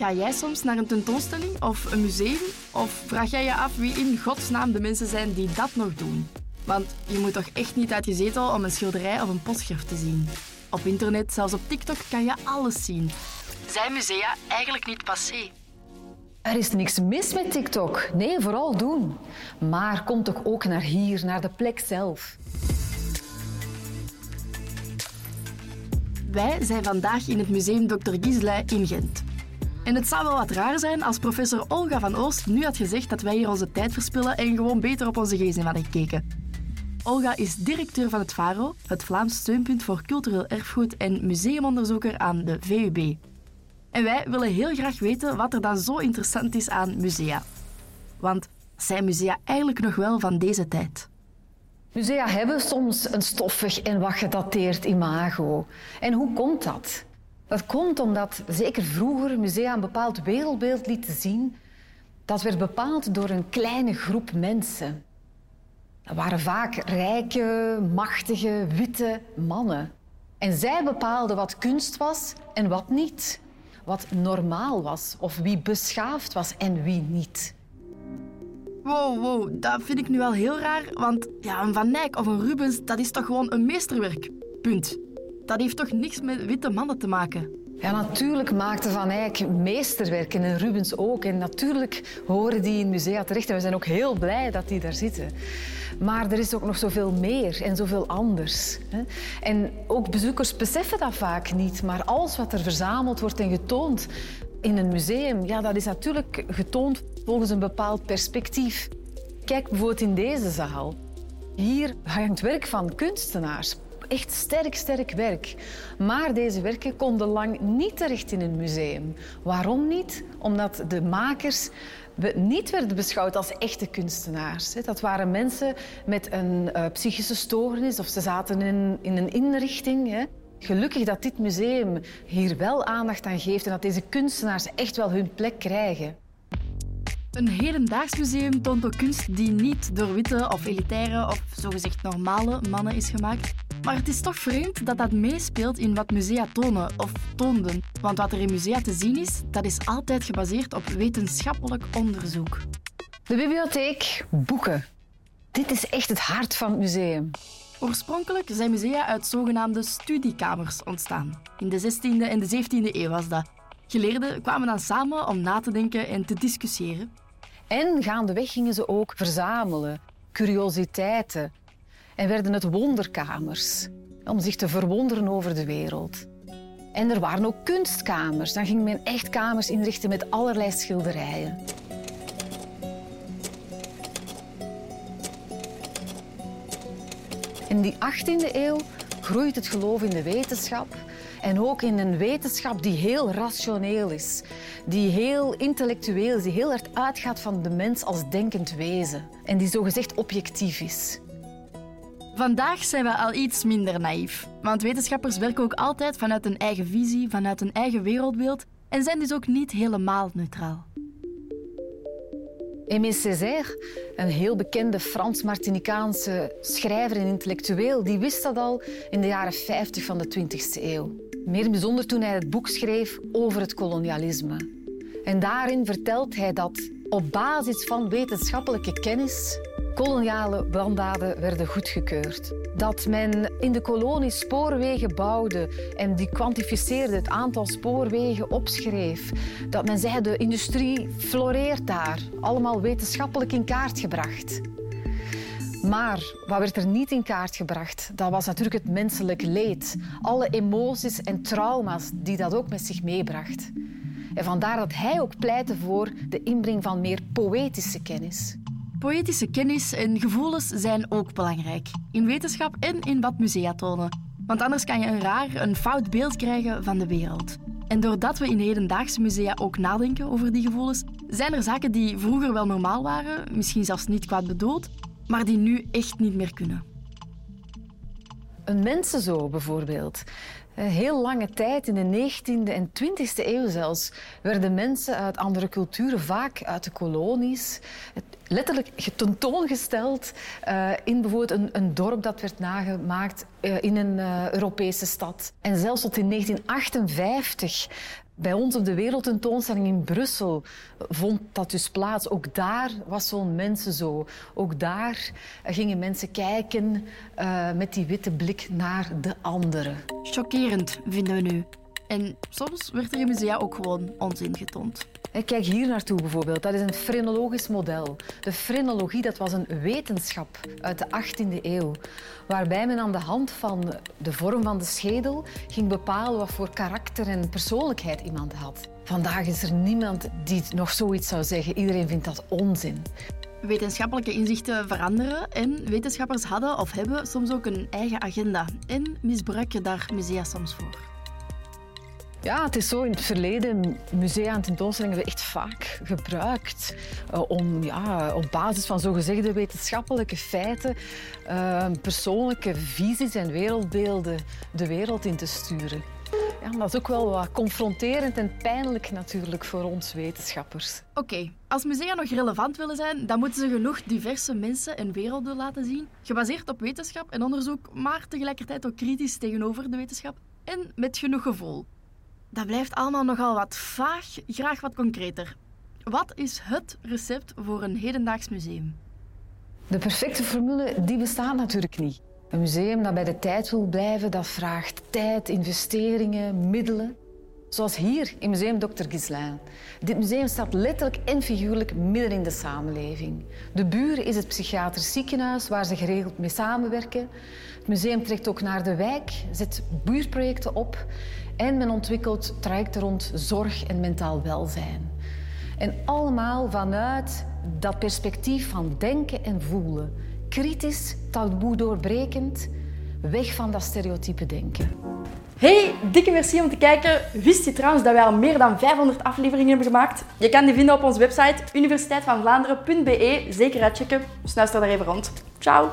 Ga jij soms naar een tentoonstelling of een museum? Of vraag jij je af wie in godsnaam de mensen zijn die dat nog doen? Want je moet toch echt niet uit je zetel om een schilderij of een postschrift te zien. Op internet, zelfs op TikTok, kan je alles zien. Zijn musea eigenlijk niet passé? Er is niks mis met TikTok. Nee, vooral doen. Maar kom toch ook naar hier, naar de plek zelf. Wij zijn vandaag in het museum Dr. Gisley in Gent. Het zou wel wat raar zijn als professor Olga van Oost nu had gezegd dat wij hier onze tijd verspillen en gewoon beter op onze gsm hadden gekeken. Olga is directeur van het VARO, het Vlaams Steunpunt voor Cultureel Erfgoed en museumonderzoeker aan de VUB. En wij willen heel graag weten wat er dan zo interessant is aan musea. Want zijn musea eigenlijk nog wel van deze tijd? Musea hebben soms een stoffig en wat gedateerd imago. En hoe komt dat? Dat komt omdat zeker vroeger musea een bepaald wereldbeeld lieten zien. Dat werd bepaald door een kleine groep mensen. Dat waren vaak rijke, machtige, witte mannen. En zij bepaalden wat kunst was en wat niet. Wat normaal was of wie beschaafd was en wie niet. Wow, wow, dat vind ik nu wel heel raar, want ja, een Van Eyck of een Rubens, dat is toch gewoon een meesterwerk. Punt. Dat heeft toch niks met witte mannen te maken? Ja, natuurlijk maakte Van Eyck meesterwerken en Rubens ook. En natuurlijk horen die in musea terecht. En we zijn ook heel blij dat die daar zitten. Maar er is ook nog zoveel meer en zoveel anders. En ook bezoekers beseffen dat vaak niet. Maar alles wat er verzameld wordt en getoond in een museum, ja, dat is natuurlijk getoond volgens een bepaald perspectief. Kijk bijvoorbeeld in deze zaal. Hier hangt werk van kunstenaars. Echt sterk, sterk werk. Maar deze werken konden lang niet terecht in een museum. Waarom niet? Omdat de makers niet werden beschouwd als echte kunstenaars. Dat waren mensen met een uh, psychische stoornis of ze zaten in, in een inrichting. Gelukkig dat dit museum hier wel aandacht aan geeft en dat deze kunstenaars echt wel hun plek krijgen. Een hedendaags museum toont ook kunst die niet door witte of elitaire of zogezegd normale mannen is gemaakt. Maar het is toch vreemd dat dat meespeelt in wat musea tonen of toonden. Want wat er in musea te zien is, dat is altijd gebaseerd op wetenschappelijk onderzoek. De bibliotheek, boeken. Dit is echt het hart van het museum. Oorspronkelijk zijn musea uit zogenaamde studiekamers ontstaan. In de 16e en de 17e eeuw was dat. Geleerden kwamen dan samen om na te denken en te discussiëren. En gaandeweg gingen ze ook verzamelen, curiositeiten. En werden het wonderkamers, om zich te verwonderen over de wereld. En er waren ook kunstkamers. Dan ging men echt kamers inrichten met allerlei schilderijen. In die 18e eeuw groeit het geloof in de wetenschap en ook in een wetenschap die heel rationeel is, die heel intellectueel is, die heel hard uitgaat van de mens als denkend wezen en die zogezegd objectief is. Vandaag zijn we al iets minder naïef, want wetenschappers werken ook altijd vanuit een eigen visie, vanuit een eigen wereldbeeld en zijn dus ook niet helemaal neutraal. Aimé Césaire, een heel bekende Frans-Martinicaanse schrijver en intellectueel, die wist dat al in de jaren 50 van de 20e eeuw. Meer bijzonder toen hij het boek schreef over het kolonialisme. En daarin vertelt hij dat op basis van wetenschappelijke kennis koloniale branddaden werden goedgekeurd. Dat men in de kolonie spoorwegen bouwde en die kwantificeerde het aantal spoorwegen opschreef. Dat men zei de industrie floreert daar. Allemaal wetenschappelijk in kaart gebracht. Maar wat werd er niet in kaart gebracht? Dat was natuurlijk het menselijk leed. Alle emoties en trauma's die dat ook met zich meebracht. En vandaar dat hij ook pleitte voor de inbreng van meer poëtische kennis. Poëtische kennis en gevoelens zijn ook belangrijk. In wetenschap en in wat musea tonen. Want anders kan je een raar, een fout beeld krijgen van de wereld. En doordat we in hedendaagse musea ook nadenken over die gevoelens, zijn er zaken die vroeger wel normaal waren, misschien zelfs niet kwaad bedoeld, maar die nu echt niet meer kunnen. Een mensenzoo bijvoorbeeld. Een heel lange tijd, in de 19e en 20e eeuw zelfs, werden mensen uit andere culturen, vaak uit de kolonies, letterlijk tentoongesteld uh, in bijvoorbeeld een, een, dorp dat werd nagemaakt uh, in een uh, Europese stad. En zelfs tot in 1958 Bij ons op de wereldtentoonstelling in Brussel vond dat dus plaats. Ook daar was zo'n mensen zo. Ook daar gingen mensen kijken met die witte blik naar de anderen. Chockerend, vinden we nu. En soms werd er in musea ook gewoon onzin getoond. Kijk hier naartoe bijvoorbeeld. Dat is een frenologisch model. De frenologie dat was een wetenschap uit de 18e eeuw, waarbij men aan de hand van de vorm van de schedel ging bepalen wat voor karakter en persoonlijkheid iemand had. Vandaag is er niemand die nog zoiets zou zeggen. Iedereen vindt dat onzin. Wetenschappelijke inzichten veranderen en wetenschappers hadden of hebben soms ook een eigen agenda en misbruiken daar musea soms voor. Ja, het is zo. In het verleden, musea en tentoonstellingen hebben echt vaak gebruikt uh, om ja, op basis van zogezegde wetenschappelijke feiten uh, persoonlijke visies en wereldbeelden de wereld in te sturen. Ja, dat is ook wel wat confronterend en pijnlijk natuurlijk voor ons wetenschappers. Oké, als musea nog relevant willen zijn, dan moeten ze genoeg diverse mensen en werelden laten zien, gebaseerd op wetenschap en onderzoek, maar tegelijkertijd ook kritisch tegenover de wetenschap en met genoeg gevoel. Dat blijft allemaal nogal wat vaag, graag wat concreter. Wat is het recept voor een hedendaags museum? De perfecte formule die bestaat natuurlijk niet. Een museum dat bij de tijd wil blijven, dat vraagt tijd, investeringen, middelen. Zoals hier in Museum Dr. Gislain. Dit museum staat letterlijk en figuurlijk midden in de samenleving. De Buren is het psychiatrisch ziekenhuis waar ze geregeld mee samenwerken. Het museum trekt ook naar de wijk, zet buurtprojecten op en men ontwikkelt trajecten rond zorg en mentaal welzijn. En allemaal vanuit dat perspectief van denken en voelen. Kritisch, taboe doorbrekend, weg van dat stereotype denken. Hey, dikke merci om te kijken. Wist je trouwens dat wij al meer dan 500 afleveringen hebben gemaakt? Je kan die vinden op onze website universiteitvandvlaanderen.be. Zeker uitchecken. Snuister daar even rond. Ciao!